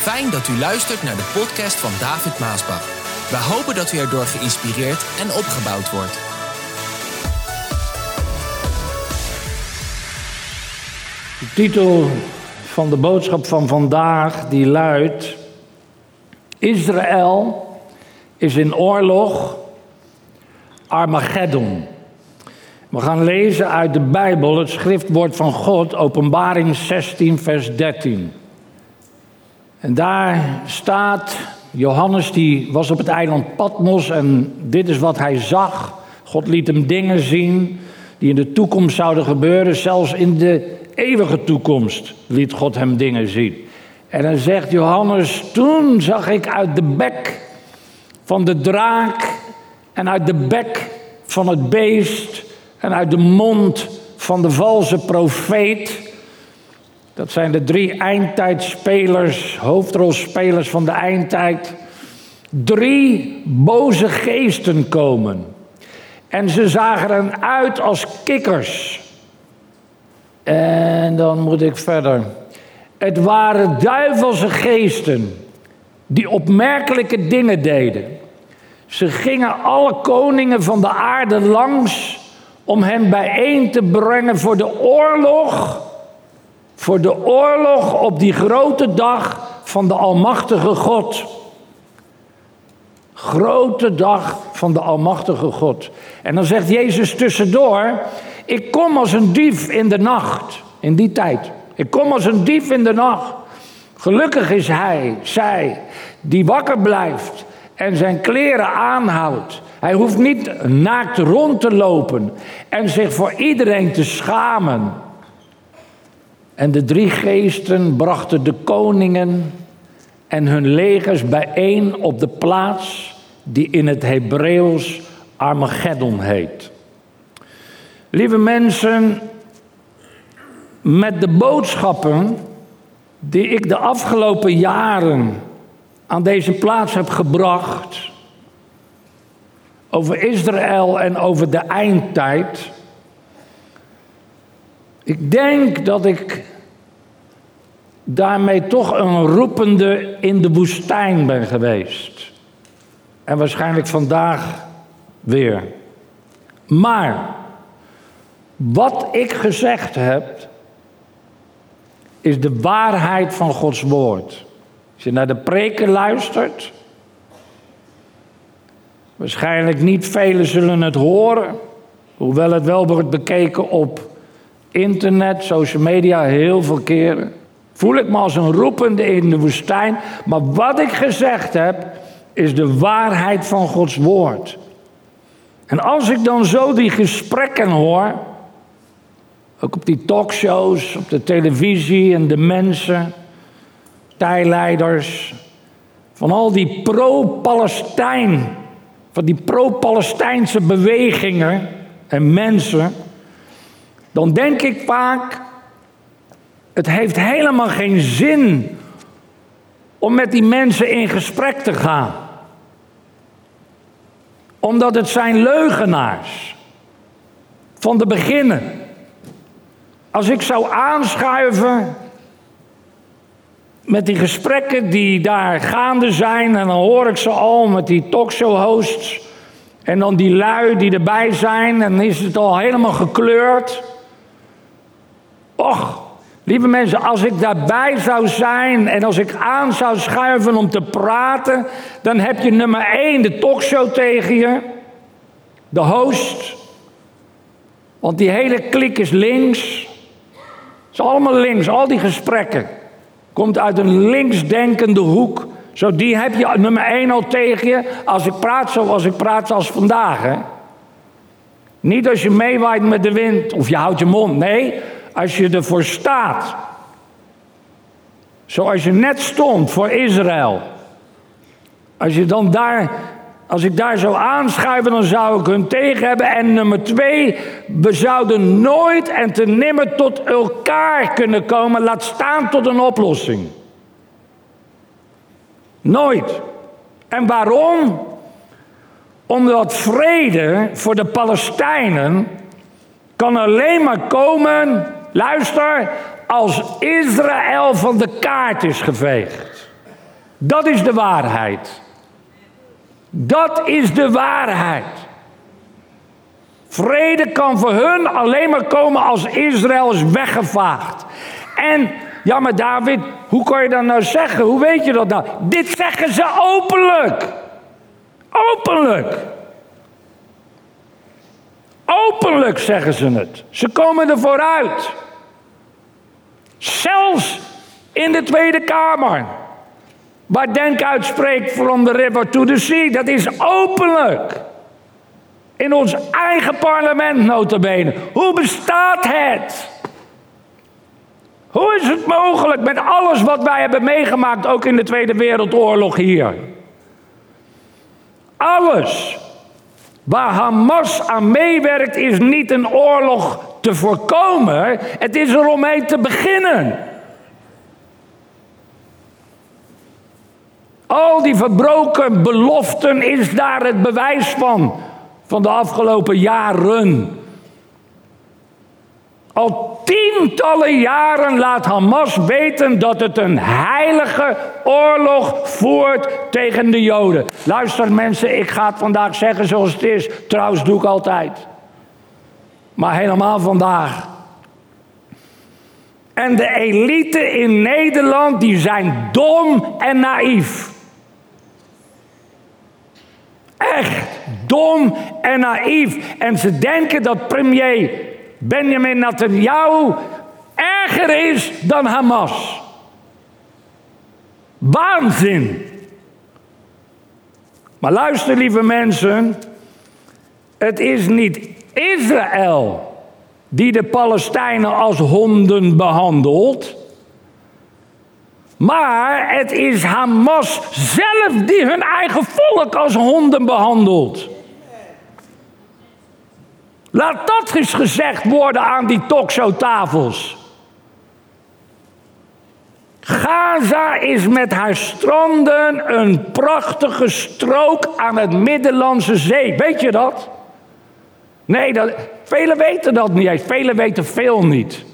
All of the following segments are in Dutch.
Fijn dat u luistert naar de podcast van David Maasbach. We hopen dat u erdoor geïnspireerd en opgebouwd wordt. De titel van de boodschap van vandaag die luidt: Israël is in oorlog Armageddon. We gaan lezen uit de Bijbel het schriftwoord van God, Openbaring 16, vers 13. En daar staat, Johannes die was op het eiland Patmos en dit is wat hij zag. God liet hem dingen zien die in de toekomst zouden gebeuren, zelfs in de eeuwige toekomst liet God hem dingen zien. En dan zegt Johannes, toen zag ik uit de bek van de draak en uit de bek van het beest en uit de mond van de valse profeet. Dat zijn de drie eindtijdspelers, hoofdrolspelers van de eindtijd. Drie boze geesten komen. En ze zagen eruit als kikkers. En dan moet ik verder. Het waren duivelse geesten die opmerkelijke dingen deden. Ze gingen alle koningen van de aarde langs om hen bijeen te brengen voor de oorlog. Voor de oorlog op die grote dag van de Almachtige God. Grote dag van de Almachtige God. En dan zegt Jezus tussendoor: Ik kom als een dief in de nacht. In die tijd. Ik kom als een dief in de nacht. Gelukkig is hij, zij, die wakker blijft en zijn kleren aanhoudt. Hij hoeft niet naakt rond te lopen en zich voor iedereen te schamen. En de drie geesten brachten de koningen en hun legers bijeen op de plaats die in het Hebreeuws Armageddon heet. Lieve mensen, met de boodschappen die ik de afgelopen jaren aan deze plaats heb gebracht over Israël en over de eindtijd. Ik denk dat ik daarmee toch een roepende in de woestijn ben geweest. En waarschijnlijk vandaag weer. Maar wat ik gezegd heb, is de waarheid van Gods woord. Als je naar de preken luistert, waarschijnlijk niet velen zullen het horen, hoewel het wel wordt bekeken op internet, social media, heel veel keren. Voel ik me als een roepende in de woestijn, maar wat ik gezegd heb, is de waarheid van Gods woord. En als ik dan zo die gesprekken hoor, ook op die talkshows, op de televisie en de mensen, partijleiders, van al die pro-Palestijn, van die pro-Palestijnse bewegingen en mensen, dan denk ik vaak, het heeft helemaal geen zin om met die mensen in gesprek te gaan. Omdat het zijn leugenaars. Van de beginnen. Als ik zou aanschuiven met die gesprekken die daar gaande zijn. En dan hoor ik ze al met die talkshow-hosts. En dan die lui die erbij zijn. En is het al helemaal gekleurd. Och, lieve mensen, als ik daarbij zou zijn en als ik aan zou schuiven om te praten, dan heb je nummer één de talkshow tegen je, de host, want die hele klik is links. Het is allemaal links, al die gesprekken. Komt uit een linksdenkende hoek. Zo, die heb je nummer één al tegen je. Als ik praat zoals ik praat als vandaag. Hè? Niet als je meewaait met de wind of je houdt je mond. Nee, als je ervoor staat. Zoals je net stond voor Israël. Als je dan daar als ik daar zou aanschuiven, dan zou ik hun tegen hebben. En nummer twee, we zouden nooit en te nimmer tot elkaar kunnen komen, laat staan tot een oplossing. Nooit. En waarom? Omdat vrede voor de Palestijnen kan alleen maar komen, luister, als Israël van de kaart is geveegd. Dat is de waarheid. Dat is de waarheid. Vrede kan voor hun alleen maar komen als Israël is weggevaagd. En, ja maar David, hoe kan je dat nou zeggen? Hoe weet je dat nou? Dit zeggen ze openlijk. Openlijk. Openlijk zeggen ze het. Ze komen er vooruit. Zelfs in de Tweede Kamer. Waar Denk uitspreekt from the river to the sea. Dat is openlijk. In ons eigen parlement notabene. Hoe bestaat het? Hoe is het mogelijk met alles wat wij hebben meegemaakt, ook in de Tweede Wereldoorlog hier? Alles waar Hamas aan meewerkt is niet een oorlog te voorkomen, het is er om mee te beginnen. Al die verbroken beloften is daar het bewijs van, van de afgelopen jaren. Al tientallen jaren laat Hamas weten dat het een heilige oorlog voert tegen de Joden. Luister mensen, ik ga het vandaag zeggen zoals het is. Trouwens doe ik altijd. Maar helemaal vandaag. En de elite in Nederland, die zijn dom en naïef. Echt dom en naïef. En ze denken dat premier Benjamin Netanyahu erger is dan Hamas. Waanzin. Maar luister, lieve mensen. Het is niet Israël die de Palestijnen als honden behandelt. Maar het is Hamas zelf die hun eigen volk als honden behandelt. Laat dat eens gezegd worden aan die talkshowtafels. Gaza is met haar stranden een prachtige strook aan het Middellandse Zee. Weet je dat? Nee, dat, velen weten dat niet. Velen weten veel niet.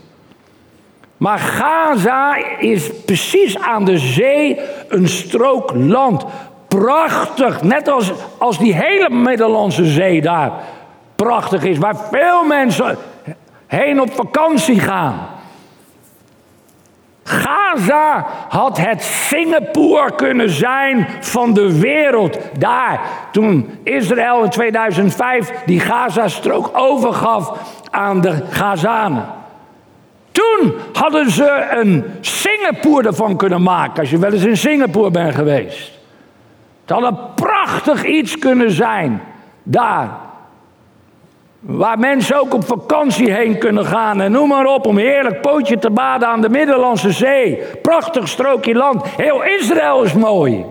Maar Gaza is precies aan de zee een strook land. Prachtig, net als, als die hele Middellandse Zee daar prachtig is, waar veel mensen heen op vakantie gaan. Gaza had het Singapore kunnen zijn van de wereld. Daar, toen Israël in 2005 die Gazastrook overgaf aan de Gazanen. Toen hadden ze een Singapore ervan kunnen maken, als je wel eens in Singapore bent geweest. Het had een prachtig iets kunnen zijn, daar. Waar mensen ook op vakantie heen kunnen gaan en noem maar op om heerlijk pootje te baden aan de Middellandse Zee. Prachtig strookje land. Heel Israël is mooi.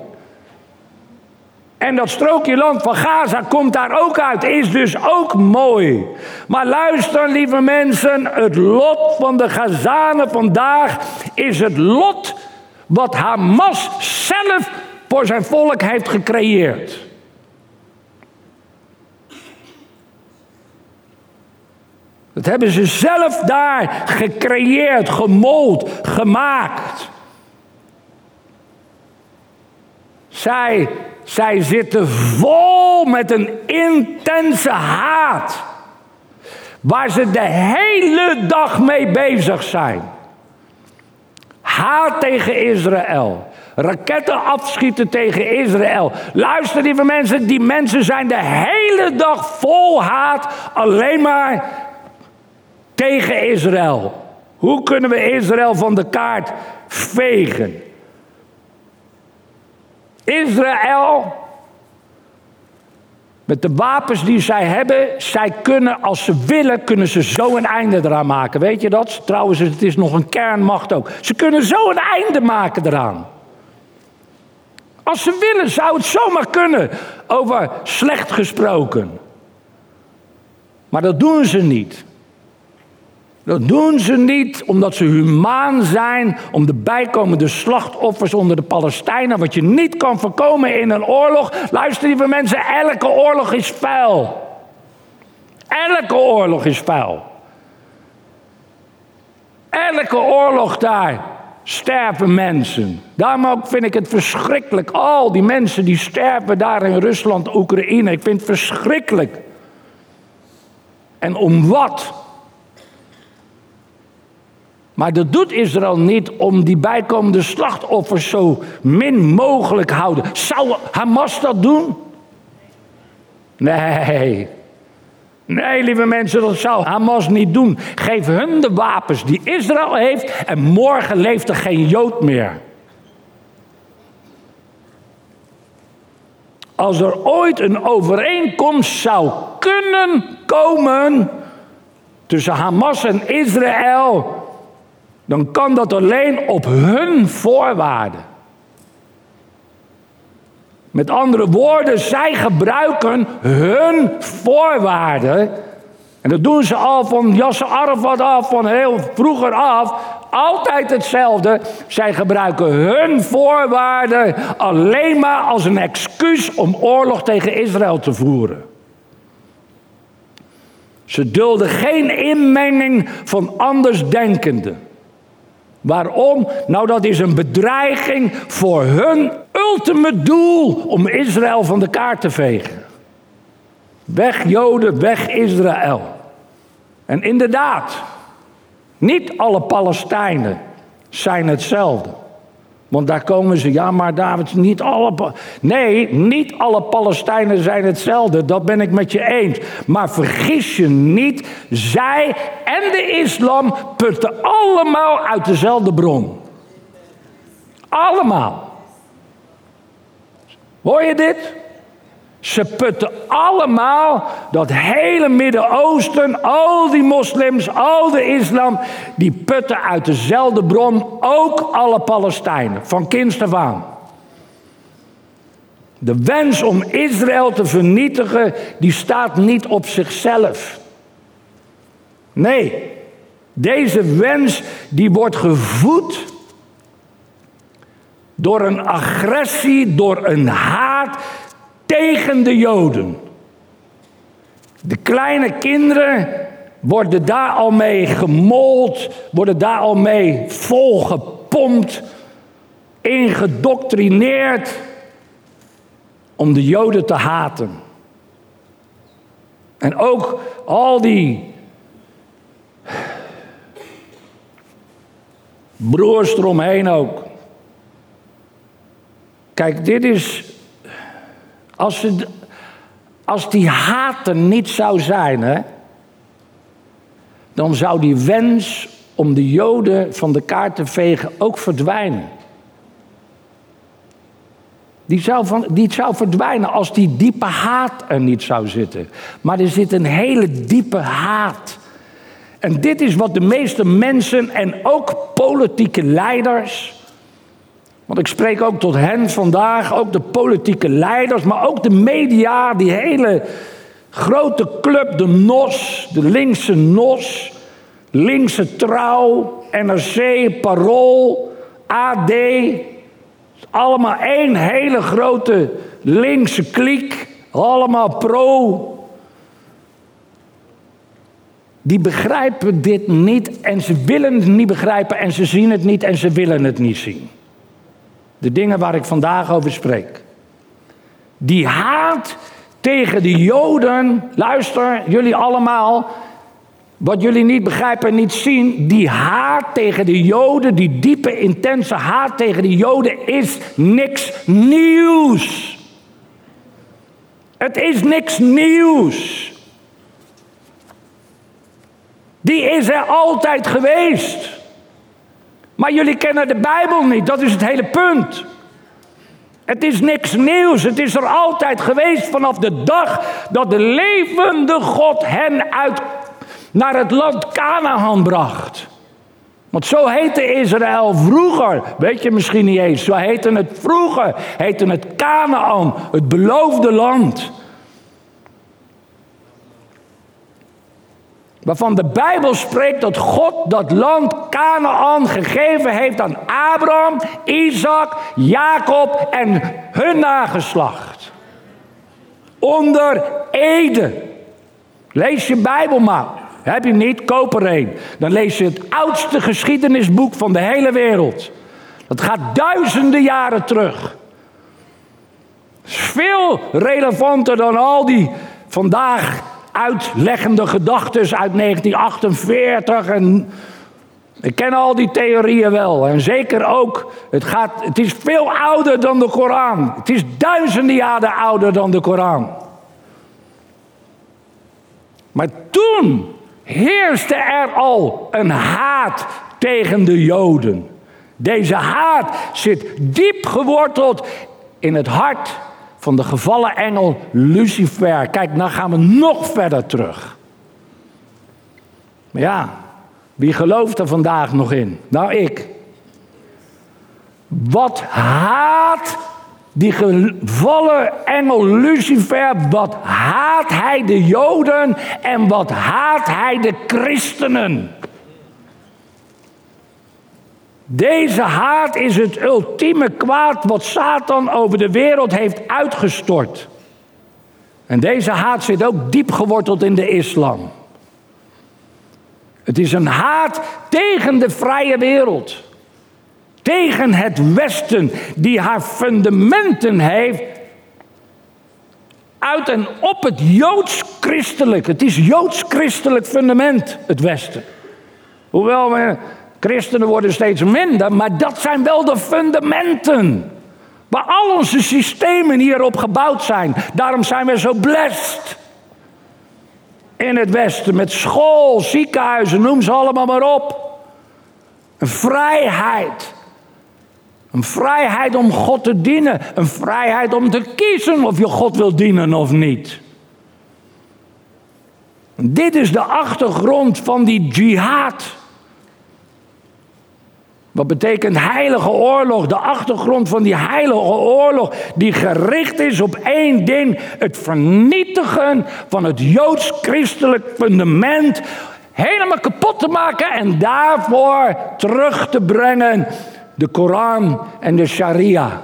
En dat strookje land van Gaza komt daar ook uit, is dus ook mooi. Maar luister, lieve mensen, het lot van de Gazanen vandaag is het lot wat Hamas zelf voor zijn volk heeft gecreëerd. Dat hebben ze zelf daar gecreëerd, gemold, gemaakt. Zij, zij zitten vol met een intense haat. Waar ze de hele dag mee bezig zijn. Haat tegen Israël. Raketten afschieten tegen Israël. Luister, lieve mensen, die mensen zijn de hele dag vol haat. Alleen maar tegen Israël. Hoe kunnen we Israël van de kaart vegen? Israël, met de wapens die zij hebben, zij kunnen als ze willen, kunnen ze zo een einde eraan maken. Weet je dat? Trouwens, het is nog een kernmacht ook. Ze kunnen zo een einde maken eraan. Als ze willen, zou het zomaar kunnen, over slecht gesproken. Maar dat doen ze niet. Dat doen ze niet omdat ze humaan zijn om de bijkomende slachtoffers onder de Palestijnen, wat je niet kan voorkomen in een oorlog. Luister lieve mensen, elke oorlog is vuil. Elke oorlog is vuil. Elke oorlog daar sterven mensen. Daarom vind ik het verschrikkelijk. Al die mensen die sterven daar in Rusland, Oekraïne. Ik vind het verschrikkelijk. En om wat? Maar dat doet Israël niet om die bijkomende slachtoffers zo min mogelijk houden. Zou Hamas dat doen? Nee. Nee, lieve mensen, dat zou Hamas niet doen. Geef hun de wapens die Israël heeft en morgen leeft er geen Jood meer. Als er ooit een overeenkomst zou kunnen komen tussen Hamas en Israël, dan kan dat alleen op hun voorwaarden. Met andere woorden, zij gebruiken hun voorwaarden. En dat doen ze al van Yasser Arafat af, van heel vroeger af. Altijd hetzelfde. Zij gebruiken hun voorwaarden alleen maar als een excuus om oorlog tegen Israël te voeren. Ze dulden geen inmenging van andersdenkenden. Waarom? Nou, dat is een bedreiging voor hun ultieme doel om Israël van de kaart te vegen. Weg Joden, weg Israël. En inderdaad, niet alle Palestijnen zijn hetzelfde. Want daar komen ze, ja, maar David, niet alle. Nee, niet alle Palestijnen zijn hetzelfde. Dat ben ik met je eens. Maar vergis je niet, zij en de islam putten allemaal uit dezelfde bron. Allemaal. Hoor je dit? Ze putten allemaal dat hele Midden-Oosten, al die moslims, al de islam, die putten uit dezelfde bron, ook alle Palestijnen, van kinds af. De wens om Israël te vernietigen, die staat niet op zichzelf. Nee, deze wens die wordt gevoed door een agressie, door een haat de Joden. De kleine kinderen worden daar al mee gemold, worden daar al mee volgepompt, ingedoctrineerd om de Joden te haten. En ook al die broers eromheen ook. Kijk, dit is als, als die haat er niet zou zijn, hè, dan zou die wens om de Joden van de kaart te vegen ook verdwijnen. Die zou, van, die zou verdwijnen als die diepe haat er niet zou zitten. Maar er zit een hele diepe haat. En dit is wat de meeste mensen en ook politieke leiders want ik spreek ook tot hen vandaag, ook de politieke leiders, maar ook de media, die hele grote club, de NOS, de linkse NOS, linkse Trouw, NRC, Parool, AD. Allemaal één hele grote linkse kliek, allemaal pro. Die begrijpen dit niet en ze willen het niet begrijpen en ze zien het niet en ze willen het niet zien. De dingen waar ik vandaag over spreek. Die haat tegen de Joden, luister jullie allemaal, wat jullie niet begrijpen en niet zien, die haat tegen de Joden, die diepe, intense haat tegen de Joden is niks nieuws. Het is niks nieuws. Die is er altijd geweest. Maar jullie kennen de Bijbel niet, dat is het hele punt. Het is niks nieuws, het is er altijd geweest vanaf de dag dat de levende God hen uit naar het land Canaan bracht. Want zo heette Israël vroeger, weet je misschien niet eens, zo heette het vroeger, heette het Canaan, het beloofde land. Waarvan de Bijbel spreekt dat God dat land Canaan gegeven heeft aan Abraham, Isaac, Jacob en hun nageslacht. Onder Ede. Lees je Bijbel maar. Heb je niet? Koop er een. Dan lees je het oudste geschiedenisboek van de hele wereld. Dat gaat duizenden jaren terug. veel relevanter dan al die vandaag uitleggende gedachten uit 1948 en ik ken al die theorieën wel. En zeker ook, het, gaat, het is veel ouder dan de Koran. Het is duizenden jaren ouder dan de Koran. Maar toen heerste er al een haat tegen de Joden. Deze haat zit diep geworteld in het hart van de gevallen engel Lucifer. Kijk, dan gaan we nog verder terug. Maar ja, wie gelooft er vandaag nog in? Nou, ik. Wat haat die gevallen engel Lucifer, wat haat hij de Joden en wat haat hij de christenen? Deze haat is het ultieme kwaad wat Satan over de wereld heeft uitgestort. En deze haat zit ook diep geworteld in de islam. Het is een haat tegen de vrije wereld. Tegen het Westen, die haar fundamenten heeft uit en op het joods-christelijk. Het is joods-christelijk fundament, het Westen. Hoewel we christenen worden steeds minder, maar dat zijn wel de fundamenten. Waar al onze systemen hierop gebouwd zijn. Daarom zijn we zo blessed in het Westen. Met school, ziekenhuizen, noem ze allemaal maar op. Een vrijheid. Een vrijheid om God te dienen. Een vrijheid om te kiezen of je God wil dienen of niet. Dit is de achtergrond van die jihad. Wat betekent heilige oorlog? De achtergrond van die heilige oorlog die gericht is op één ding: het vernietigen van het joods-christelijk fundament. Helemaal kapot te maken en daarvoor terug te brengen de Koran en de Sharia.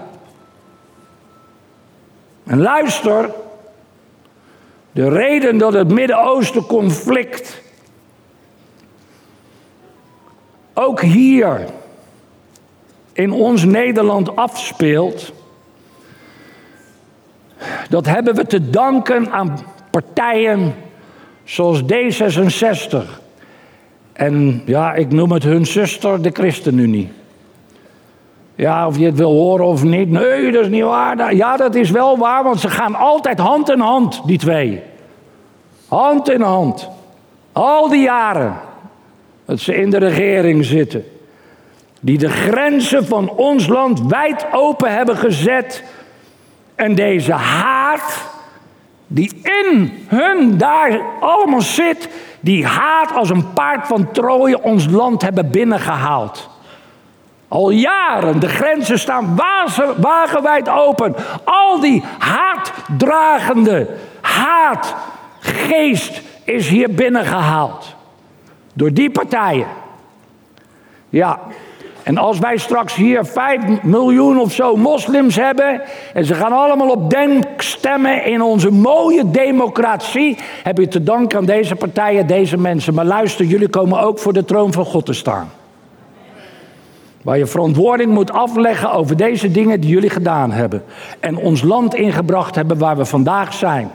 En luister, de reden dat het Midden-Oosten conflict ook hier in ons Nederland afspeelt, dat hebben we te danken aan partijen zoals D66. En ja, ik noem het hun zuster, de ChristenUnie. Ja, of je het wil horen of niet. Nee, dat is niet waar. Ja, dat is wel waar, want ze gaan altijd hand in hand, die twee. Hand in hand. Al die jaren dat ze in de regering zitten die de grenzen van ons land wijd open hebben gezet. En deze haat, die in hun daar allemaal zit, die haat als een paard van Troje ons land hebben binnengehaald. Al jaren, de grenzen staan wagenwijd open. Al die haatdragende haatgeest is hier binnengehaald. Door die partijen. Ja, en als wij straks hier 5 miljoen of zo moslims hebben. en ze gaan allemaal op denk stemmen in onze mooie democratie. heb je te danken aan deze partijen, deze mensen. Maar luister, jullie komen ook voor de troon van God te staan. Waar je verantwoording moet afleggen over deze dingen die jullie gedaan hebben. En ons land ingebracht hebben waar we vandaag zijn.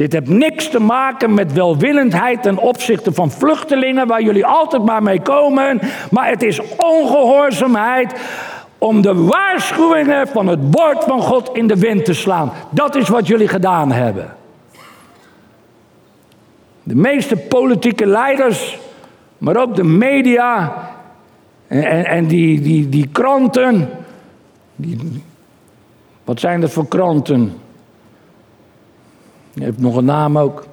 Dit heeft niks te maken met welwillendheid ten opzichte van vluchtelingen, waar jullie altijd maar mee komen. Maar het is ongehoorzaamheid om de waarschuwingen van het woord van God in de wind te slaan. Dat is wat jullie gedaan hebben. De meeste politieke leiders, maar ook de media en, en die, die, die kranten. Die, wat zijn dat voor kranten? Je hebt nog een naam ook.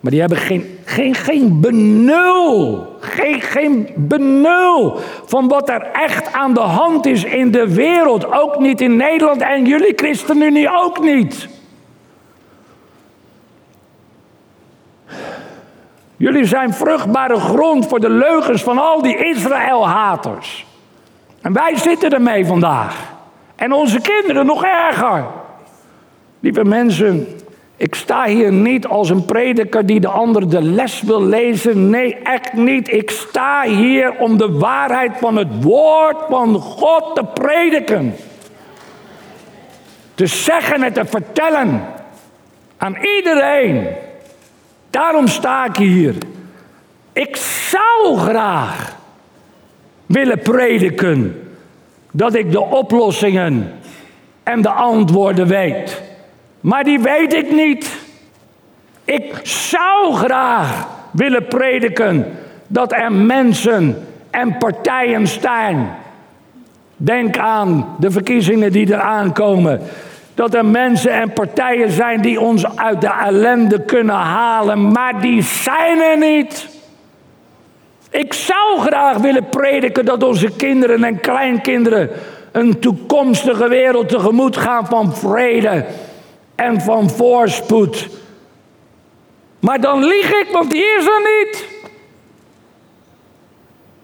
Maar die hebben geen, geen, geen benul. Geen, geen benul van wat er echt aan de hand is in de wereld. Ook niet in Nederland en jullie ChristenUnie ook niet. Jullie zijn vruchtbare grond voor de leugens van al die Israël-haters. En wij zitten ermee vandaag. En onze kinderen nog erger. Lieve mensen, Ik sta hier niet als een prediker die de ander de les wil lezen. Nee, echt niet. Ik sta hier om de waarheid van het woord van God te prediken. Te zeggen en te vertellen aan iedereen. Daarom sta ik hier. Ik zou graag willen prediken dat ik de oplossingen en de antwoorden weet. Maar die weet ik niet. Ik zou graag willen prediken dat er mensen en partijen staan. Denk aan de verkiezingen die eraan komen. Dat er mensen en partijen zijn die ons uit de ellende kunnen halen, maar die zijn er niet. Ik zou graag willen prediken dat onze kinderen en kleinkinderen een toekomstige wereld tegemoet gaan van vrede en van voorspoed. Maar dan lieg ik, want die is er niet.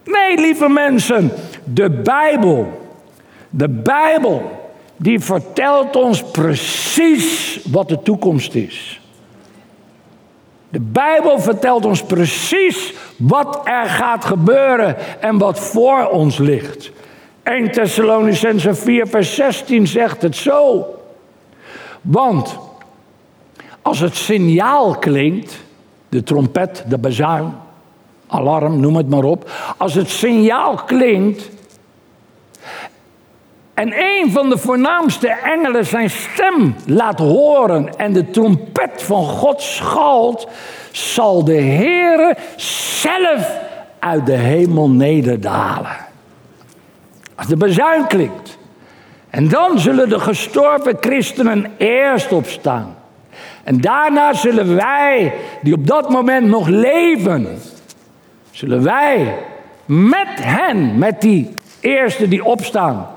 Nee, lieve mensen, de Bijbel, de Bijbel, die vertelt ons precies wat de toekomst is. De Bijbel vertelt ons precies wat er gaat gebeuren en wat voor ons ligt. 1 Thessalonicense 4 vers 16 zegt het zo. Want als het signaal klinkt, de trompet, de bazuin, alarm, noem het maar op. Als het signaal klinkt en een van de voornaamste engelen zijn stem laat horen en de trompet van God schalt, zal de Heere zelf uit de hemel nederdalen. Als de bezuin klinkt. En dan zullen de gestorven christenen eerst opstaan. En daarna zullen wij, die op dat moment nog leven, zullen wij met hen, met die eerste die opstaan,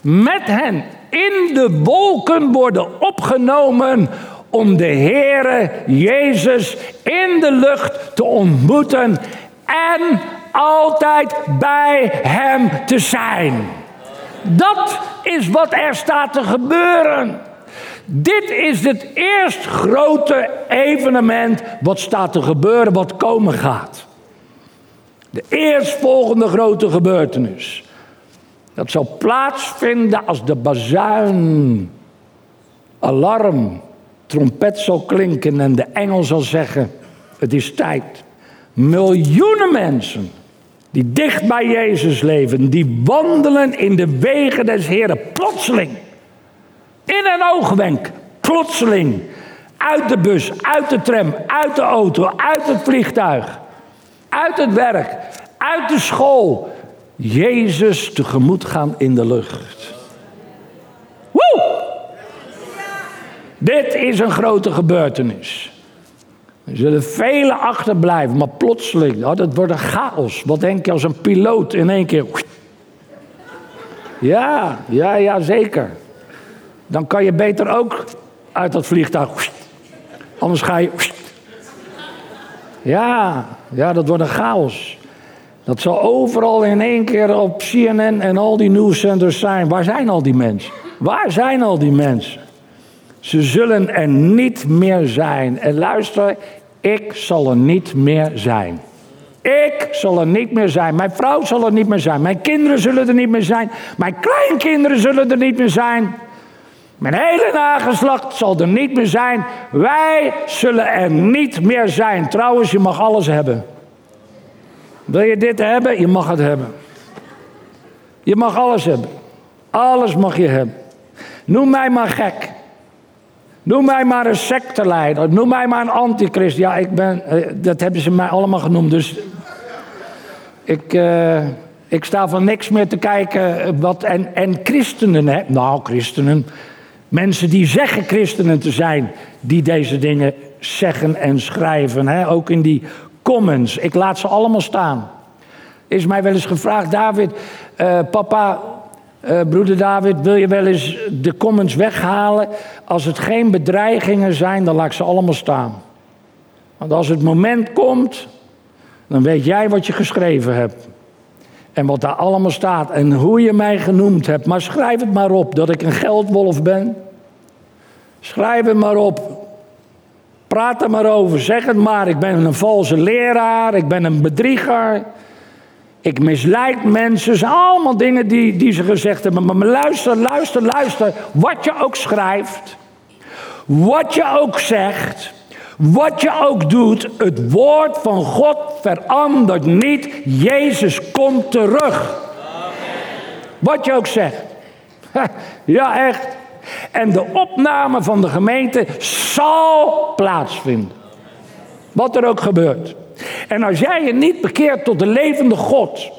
met hen in de wolken worden opgenomen om de Heere Jezus in de lucht te ontmoeten en altijd bij Hem te zijn. Dat is wat er staat te gebeuren. Dit is het eerst grote evenement wat staat te gebeuren, wat komen gaat. De eerstvolgende grote gebeurtenis. Dat zal plaatsvinden als de bazuin, alarm, trompet zal klinken en de engel zal zeggen: Het is tijd. Miljoenen mensen die dicht bij Jezus leven, die wandelen in de wegen des Heren plotseling. In een oogwenk, plotseling. Uit de bus, uit de tram, uit de auto, uit het vliegtuig, uit het werk, uit de school, Jezus tegemoet gaan in de lucht. Woe! Dit is een grote gebeurtenis. Er zullen velen achterblijven, maar plotseling, oh, dat wordt een chaos. Wat denk je als een piloot in één keer. Ja, ja, ja, zeker. Dan kan je beter ook uit dat vliegtuig. Anders ga je. Ja, ja, dat wordt een chaos. Dat zal overal in één keer op CNN en al die nieuwszenders zijn. Waar zijn al die mensen? Waar zijn al die mensen? Ze zullen er niet meer zijn. En luister, ik zal er niet meer zijn. Ik zal er niet meer zijn. Mijn vrouw zal er niet meer zijn. Mijn kinderen zullen er niet meer zijn. Mijn kleinkinderen zullen er niet meer zijn. Mijn hele nageslacht zal er niet meer zijn. Wij zullen er niet meer zijn. Trouwens, je mag alles hebben. Wil je dit hebben? Je mag het hebben. Je mag alles hebben. Alles mag je hebben. Noem mij maar gek. Noem mij maar een secteleider. Noem mij maar een antichrist. Ja, ik ben, eh, dat hebben ze mij allemaal genoemd. Dus ik, uh, ik sta van niks meer te kijken. Wat, en, en christenen, hè? nou christenen. Mensen die zeggen christenen te zijn. Die deze dingen zeggen en schrijven. Hè? Ook in die comments. Ik laat ze allemaal staan. Is mij wel eens gevraagd, David, papa, uh, broeder David, wil je wel eens de comments weghalen? Als het geen bedreigingen zijn, dan laat ik ze allemaal staan. Want als het moment komt, dan weet jij wat je geschreven hebt. En wat daar allemaal staat en hoe je mij genoemd hebt. Maar schrijf het maar op dat ik een geldwolf ben. Schrijf het maar op Praat er maar over, zeg het maar. Ik ben een valse leraar, ik ben een bedrieger. Ik misleid mensen. allemaal dingen die, die ze gezegd hebben. Maar luister, luister, luister. Wat je ook schrijft. Wat je ook zegt. Wat je ook doet. Het woord van God verandert niet. Jezus komt terug. Wat je ook zegt. Ja, echt. En de opname van de gemeente zal plaatsvinden. Wat er ook gebeurt. En als jij je niet bekeert tot de levende God,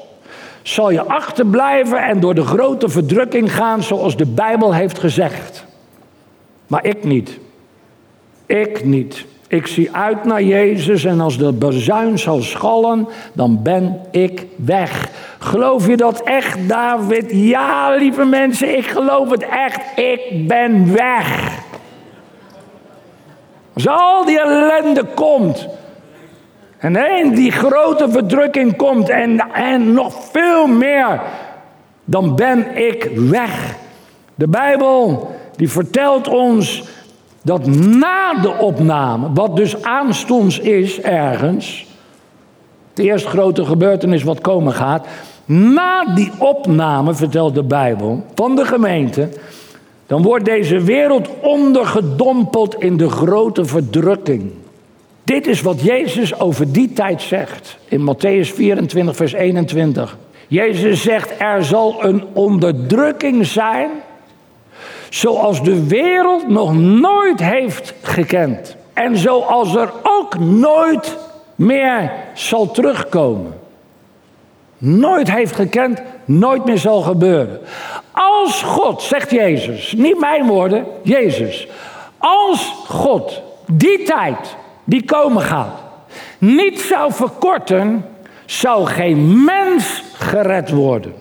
zal je achterblijven en door de grote verdrukking gaan zoals de Bijbel heeft gezegd. Maar ik niet. Ik niet. Ik zie uit naar Jezus en als de bazuin zal schallen, dan ben ik weg. Geloof je dat echt, David? Ja, lieve mensen, ik geloof het echt. Ik ben weg. Als al die ellende komt, en één die grote verdrukking komt en, en nog veel meer, dan ben ik weg. De Bijbel die vertelt ons dat na de opname, wat dus aanstonds is ergens, de eerste grote gebeurtenis wat komen gaat, na die opname, vertelt de Bijbel, van de gemeente, dan wordt deze wereld ondergedompeld in de grote verdrukking. Dit is wat Jezus over die tijd zegt in Matthäus 24, vers 21. Jezus zegt, er zal een onderdrukking zijn zoals de wereld nog nooit heeft gekend. En zoals er ook nooit meer zal terugkomen. Nooit heeft gekend, nooit meer zal gebeuren. Als God, zegt Jezus, niet mijn woorden, Jezus. Als God die tijd die komen gaat, niet zou verkorten, zou geen mens gered worden.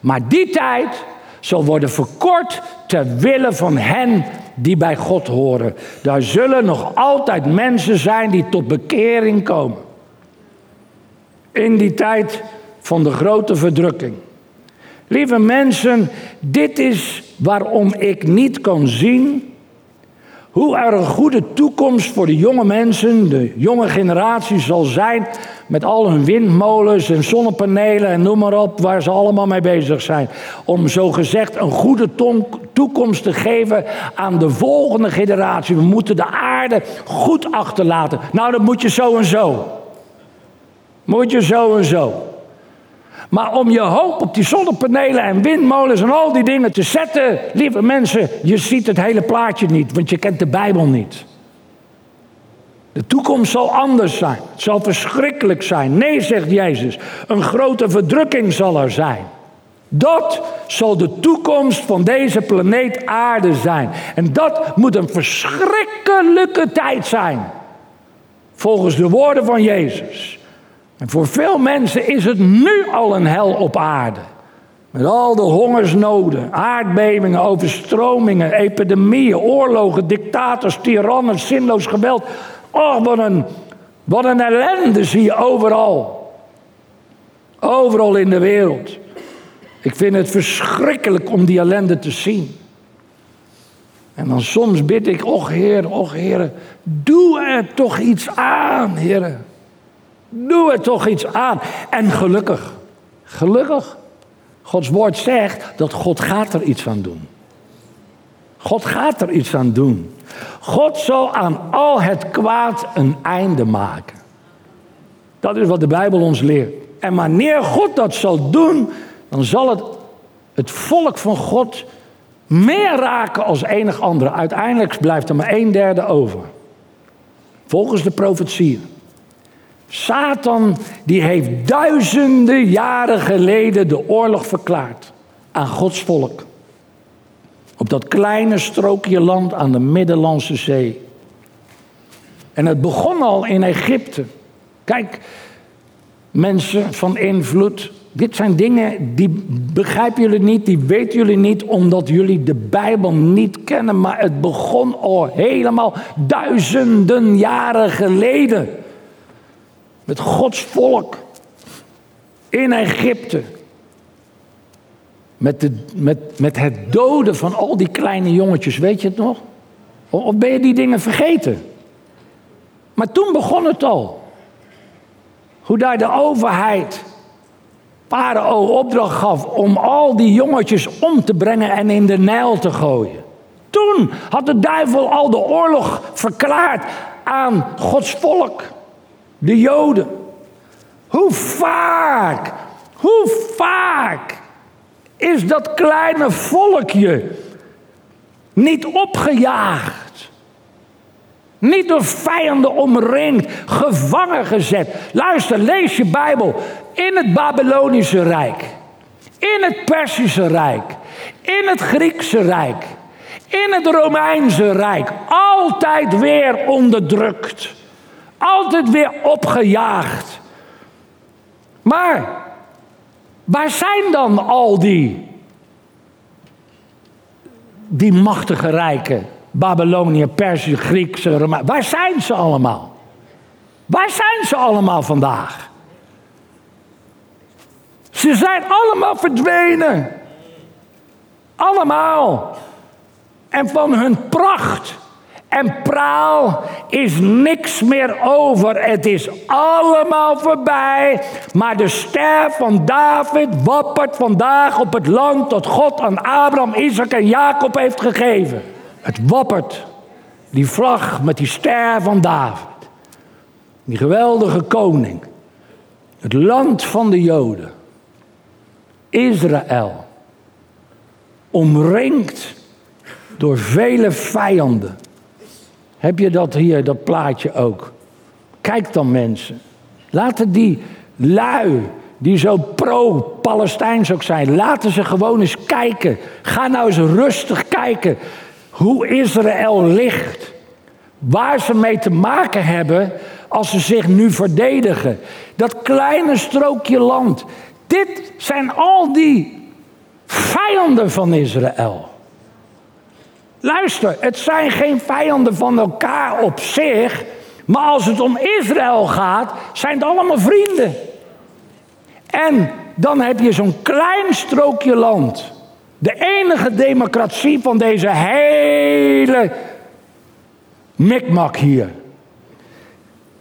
Maar die tijd zal worden verkort ter wille van hen die bij God horen. Daar zullen nog altijd mensen zijn die tot bekering komen. In die tijd van de grote verdrukking. Lieve mensen, dit is waarom ik niet kan zien hoe er een goede toekomst voor de jonge mensen, de jonge generatie zal zijn. Met al hun windmolens en zonnepanelen en noem maar op, waar ze allemaal mee bezig zijn. Om zo gezegd een goede toekomst te geven aan de volgende generatie. We moeten de aarde goed achterlaten. Nou, dat moet je zo en zo. Moet je zo en zo. Maar om je hoop op die zonnepanelen en windmolens en al die dingen te zetten, lieve mensen, je ziet het hele plaatje niet, want je kent de Bijbel niet. De toekomst zal anders zijn. Het zal verschrikkelijk zijn. Nee, zegt Jezus, een grote verdrukking zal er zijn. Dat zal de toekomst van deze planeet Aarde zijn. En dat moet een verschrikkelijke tijd zijn. Volgens de woorden van Jezus. En voor veel mensen is het nu al een hel op aarde. Met al de hongersnoden, aardbevingen, overstromingen, epidemieën, oorlogen, dictators, tirannen, zinloos geweld. Oh, wat een, wat een ellende zie je overal. Overal in de wereld. Ik vind het verschrikkelijk om die ellende te zien. En dan soms bid ik, och Heer, och Heer, doe er toch iets aan, Heer. Doe er toch iets aan. En gelukkig, gelukkig, Gods woord zegt dat God gaat er iets aan doen. God gaat er iets aan doen. God zal aan al het kwaad een einde maken. Dat is wat de Bijbel ons leert. En wanneer God dat zal doen, dan zal het het volk van God meer raken als enig andere. Uiteindelijk blijft er maar een derde over. Volgens de profetieën. Satan die heeft duizenden jaren geleden de oorlog verklaard aan Gods volk. Op dat kleine strookje land aan de Middellandse Zee. En het begon al in Egypte. Kijk, mensen van invloed. Dit zijn dingen die begrijpen jullie niet, die weten jullie niet, omdat jullie de Bijbel niet kennen. Maar het begon al helemaal duizenden jaren geleden. Met Gods volk. In Egypte. Met, de, met, met het doden van al die kleine jongetjes, weet je het nog? Of ben je die dingen vergeten? Maar toen begon het al. Hoe daar de overheid Farao opdracht gaf om al die jongetjes om te brengen en in de Nijl te gooien. Toen had de duivel al de oorlog verklaard aan Gods volk, de Joden. Hoe vaak, hoe vaak is dat kleine volkje niet opgejaagd? Niet door vijanden omringd, gevangen gezet. Luister, lees je Bijbel. In het Babylonische Rijk, in het Persische Rijk, in het Griekse Rijk, in het Romeinse Rijk. Altijd weer onderdrukt. Altijd weer opgejaagd. Maar waar zijn dan al die, die machtige rijken? Babylonië, Perzië, Griekse, Romein. Waar zijn ze allemaal? Waar zijn ze allemaal vandaag? Ze zijn allemaal verdwenen. Allemaal. En van hun pracht en praal is niks meer over. Het is allemaal voorbij. Maar de ster van David wappert vandaag op het land dat God aan Abraham, Isaac en Jacob heeft gegeven. Het wappert. Die vlag met die ster van David. Die geweldige koning. Het land van de Joden. Israël. Omringd door vele vijanden. Heb je dat hier, dat plaatje ook? Kijk dan mensen. Laten die lui, die zo pro-Palestijns ook zijn, laten ze gewoon eens kijken. Ga nou eens rustig kijken hoe Israël ligt. Waar ze mee te maken hebben als ze zich nu verdedigen. Dat kleine strookje land. Dit zijn al die vijanden van Israël. Luister, het zijn geen vijanden van elkaar op zich. Maar als het om Israël gaat, zijn het allemaal vrienden. En dan heb je zo'n klein strookje land. De enige democratie van deze hele mikmak hier.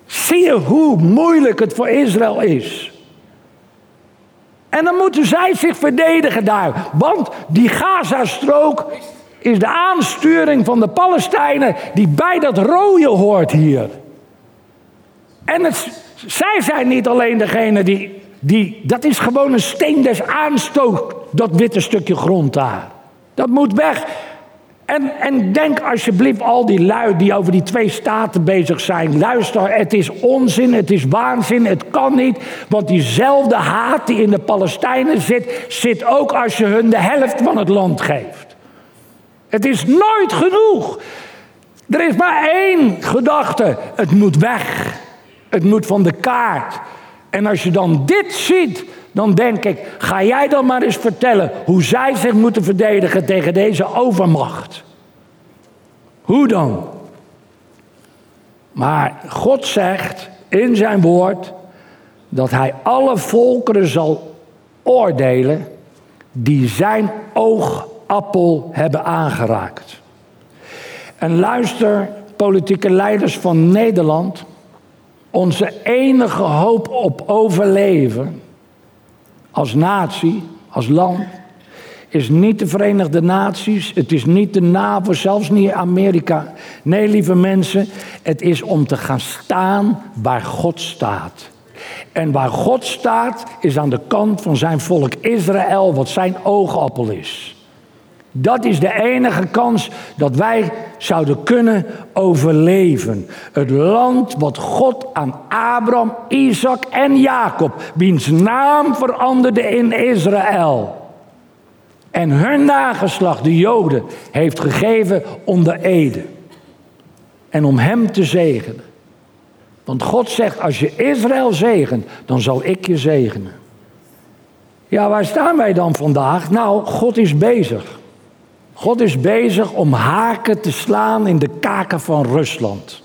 Zie je hoe moeilijk het voor Israël is? En dan moeten zij zich verdedigen daar. Want die Gazastrook is de aansturing van de Palestijnen die bij dat rode hoort hier. En het, zij zijn niet alleen degene die, die. Dat is gewoon een steen des aanstoot, dat witte stukje grond daar. Dat moet weg. En, en denk alsjeblieft al die lui die over die twee staten bezig zijn. Luister, het is onzin, het is waanzin, het kan niet. Want diezelfde haat die in de Palestijnen zit, zit ook als je hun de helft van het land geeft. Het is nooit genoeg. Er is maar één gedachte. Het moet weg. Het moet van de kaart. En als je dan dit ziet, dan denk ik, ga jij dan maar eens vertellen hoe zij zich moeten verdedigen tegen deze overmacht. Hoe dan? Maar God zegt in zijn woord dat hij alle volkeren zal oordelen die zijn oogappel hebben aangeraakt. En luister, politieke leiders van Nederland, onze enige hoop op overleven als natie, als land, is niet de Verenigde Naties, het is niet de NAVO, zelfs niet Amerika. Nee, lieve mensen, het is om te gaan staan waar God staat. En waar God staat is aan de kant van zijn volk Israël, wat zijn oogappel is. Dat is de enige kans dat wij zouden kunnen overleven. Het land wat God aan Abraham, Isaac en Jacob, wiens naam veranderde in Israël. En hun nageslacht, de Joden, heeft gegeven onder Ede. En om hem te zegenen. Want God zegt, als je Israël zegent, dan zal ik je zegenen. Ja, waar staan wij dan vandaag? Nou, God is bezig. God is bezig om haken te slaan in de kaken van Rusland.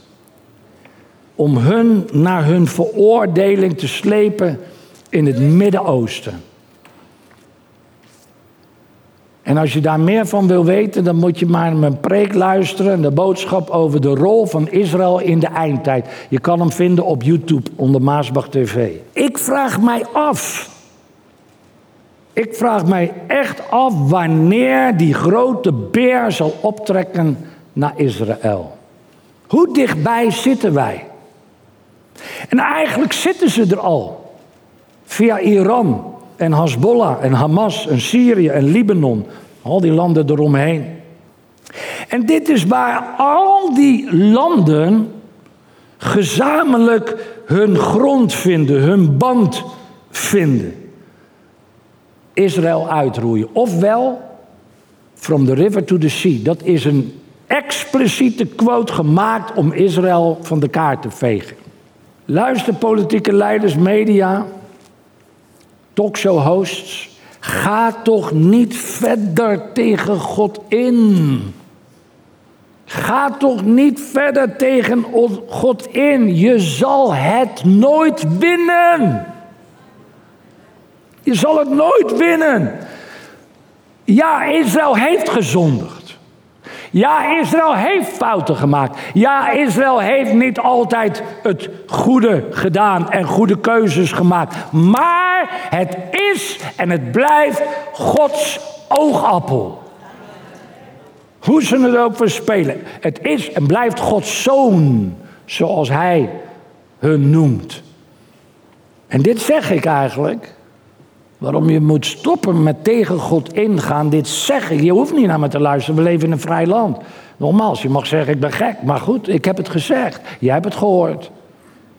Om hun naar hun veroordeling te slepen in het Midden-Oosten. En als je daar meer van wil weten, dan moet je maar mijn preek luisteren. De boodschap over de rol van Israël in de eindtijd. Je kan hem vinden op YouTube onder Maasbach TV. Ik vraag mij af. Ik vraag mij echt af wanneer die grote beer zal optrekken naar Israël. Hoe dichtbij zitten wij? En eigenlijk zitten ze er al. Via Iran, en Hezbollah en Hamas en Syrië en Libanon. Al die landen eromheen. En dit is waar al die landen gezamenlijk hun grond vinden, hun band vinden. Israël uitroeien. Ofwel, from the river to the sea. Dat is een expliciete quote gemaakt om Israël van de kaart te vegen. Luister politieke leiders, media, talkshow-hosts, ga toch niet verder tegen God in. Ga toch niet verder tegen God in. Je zal het nooit winnen. Je zal het nooit winnen. Ja, Israël heeft gezondigd. Ja, Israël heeft fouten gemaakt. Ja, Israël heeft niet altijd het goede gedaan en goede keuzes gemaakt. Maar het is en het blijft Gods oogappel. Hoe ze het ook verspelen. Het is en blijft Gods zoon, zoals hij hun noemt. En dit zeg ik eigenlijk Waarom je moet stoppen met tegen God ingaan, dit zeggen. Je hoeft niet naar me te luisteren, we leven in een vrij land. Nogmaals, je mag zeggen ik ben gek, maar goed, ik heb het gezegd. Jij hebt het gehoord.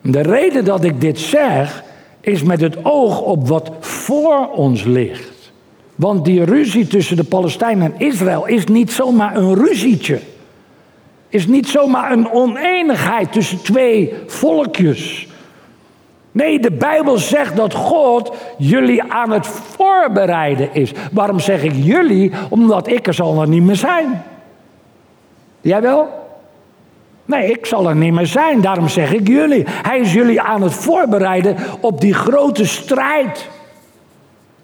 De reden dat ik dit zeg, is met het oog op wat voor ons ligt. Want die ruzie tussen de Palestijnen en Israël is niet zomaar een ruzietje. Is niet zomaar een oneenigheid tussen twee volkjes. Nee, de Bijbel zegt dat God jullie aan het voorbereiden is. Waarom zeg ik jullie? Omdat ik er zal niet meer zijn. Jij wel? Nee, ik zal er niet meer zijn. Daarom zeg ik jullie. Hij is jullie aan het voorbereiden op die grote strijd.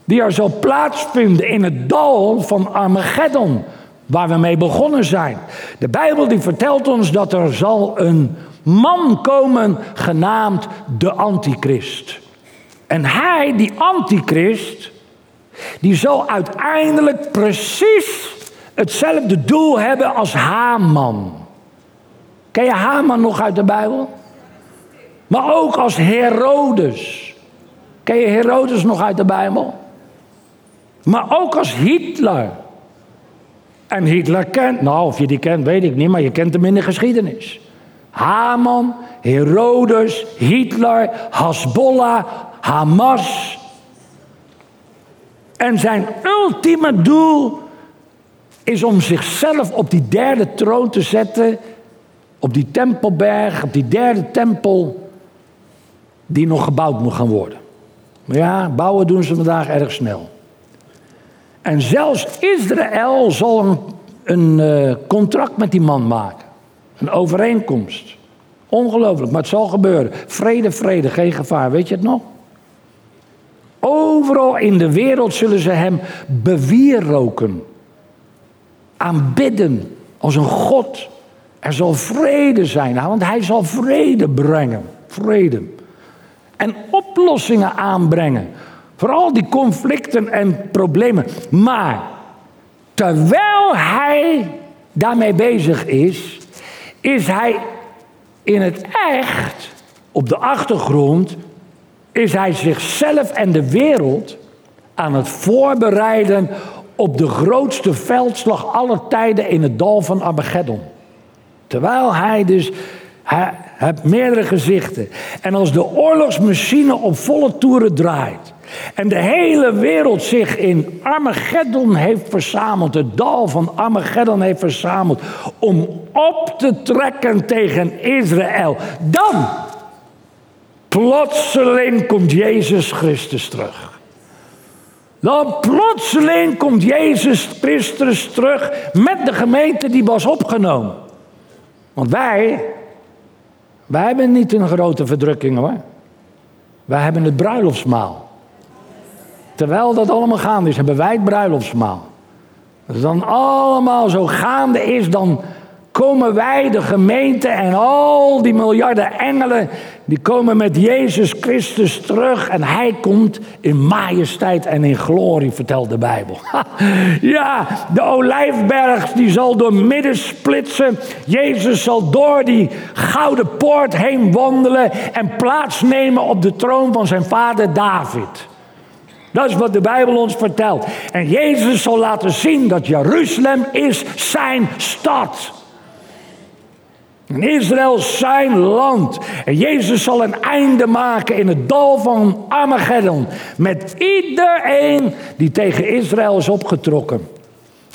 Die er zal plaatsvinden in het dal van Armageddon. Waar we mee begonnen zijn. De Bijbel die vertelt ons dat er zal een man komen genaamd de antichrist. En hij, die antichrist, die zal uiteindelijk precies hetzelfde doel hebben als Haman. Ken je Haman nog uit de Bijbel? Maar ook als Herodes. Ken je Herodes nog uit de Bijbel? Maar ook als Hitler. En Hitler kent, nou of je die kent weet ik niet, maar je kent hem in de geschiedenis. Haman, Herodes, Hitler, Hezbollah, Hamas. En zijn ultieme doel is om zichzelf op die derde troon te zetten, op die tempelberg, op die derde tempel, die nog gebouwd moet gaan worden. Maar ja, bouwen doen ze vandaag erg snel. En zelfs Israël zal een, een uh, contract met die man maken. Een overeenkomst. Ongelooflijk, maar het zal gebeuren. Vrede, vrede, geen gevaar. Weet je het nog? Overal in de wereld zullen ze hem bewieroken. Aanbidden als een God. Er zal vrede zijn, want hij zal vrede brengen. Vrede. En oplossingen aanbrengen. Vooral die conflicten en problemen. Maar terwijl hij daarmee bezig is, is hij in het echt, op de achtergrond, is hij zichzelf en de wereld aan het voorbereiden op de grootste veldslag aller tijden in het dal van Armageddon. Terwijl hij dus, hij heeft meerdere gezichten. En als de oorlogsmachine op volle toeren draait, en de hele wereld zich in Armageddon heeft verzameld, het dal van Armageddon heeft verzameld, om op te trekken tegen Israël. Dan, plotseling komt Jezus Christus terug. Dan plotseling komt Jezus Christus terug met de gemeente die was opgenomen. Want wij, wij hebben niet een grote verdrukking hoor. Wij hebben het bruiloftsmaal. Terwijl dat allemaal gaande is, hebben wij het bruiloftsmaal. Als het dan allemaal zo gaande is, dan komen wij, de gemeente en al die miljarden engelen, die komen met Jezus Christus terug en hij komt in majesteit en in glorie, vertelt de Bijbel. Ja, de olijfberg die zal door midden splitsen. Jezus zal door die gouden poort heen wandelen en plaatsnemen op de troon van zijn vader David. Dat is wat de Bijbel ons vertelt. En Jezus zal laten zien dat Jeruzalem is zijn stad. En Israël zijn land. En Jezus zal een einde maken in het dal van Armageddon. Met iedereen die tegen Israël is opgetrokken.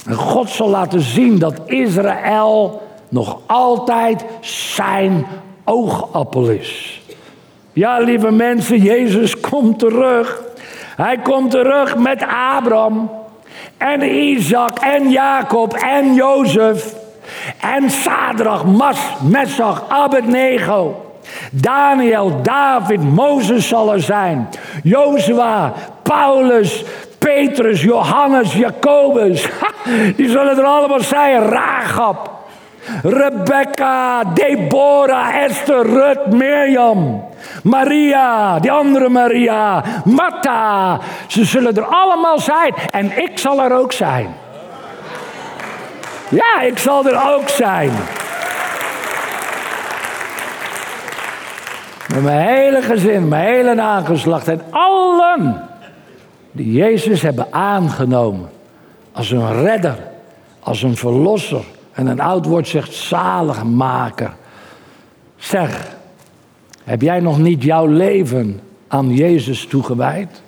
En God zal laten zien dat Israël nog altijd zijn oogappel is. Ja, lieve mensen, Jezus komt terug. Hij komt terug met Abraham en Isaac en Jacob en Jozef. En Sadrach, Mas, Messach, Abednego. Daniel, David, Mozes zal er zijn. Jozua, Paulus, Petrus, Johannes, Jacobus. Die zullen er allemaal zijn. Ragab, Rebecca, Deborah, Esther, Rut, Mirjam. Maria, die andere Maria, Martha. Ze zullen er allemaal zijn. En ik zal er ook zijn. Ja, ik zal er ook zijn. Met mijn hele gezin, mijn hele nageslacht en allen die Jezus hebben aangenomen als een redder, als een verlosser. En een oud woord zegt zaligmaker. Zeg, heb jij nog niet jouw leven aan Jezus toegewijd?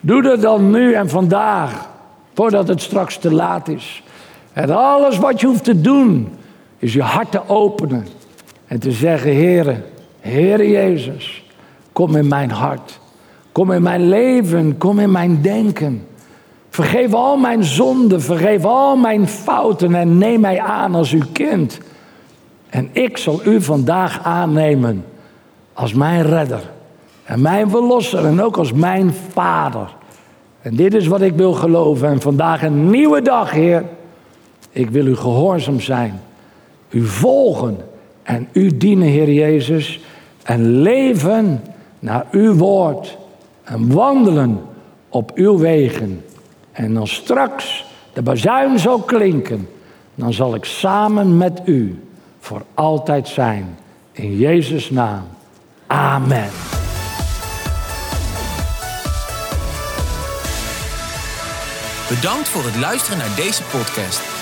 Doe dat dan nu en vandaag, voordat het straks te laat is. En alles wat je hoeft te doen, is je hart te openen. En te zeggen, Heere, Heere Jezus, kom in mijn hart. Kom in mijn leven, kom in mijn denken. Vergeef al mijn zonden, vergeef al mijn fouten en neem mij aan als uw kind. En ik zal u vandaag aannemen als mijn redder en mijn verlosser en ook als mijn vader. En dit is wat ik wil geloven. En vandaag een nieuwe dag, Heer. Ik wil u gehoorzaam zijn, u volgen en u dienen, Heer Jezus, en leven naar uw woord en wandelen op uw wegen. En dan straks de bazuin zal klinken, dan zal ik samen met u voor altijd zijn. In Jezus' naam. Amen. Bedankt voor het luisteren naar deze podcast.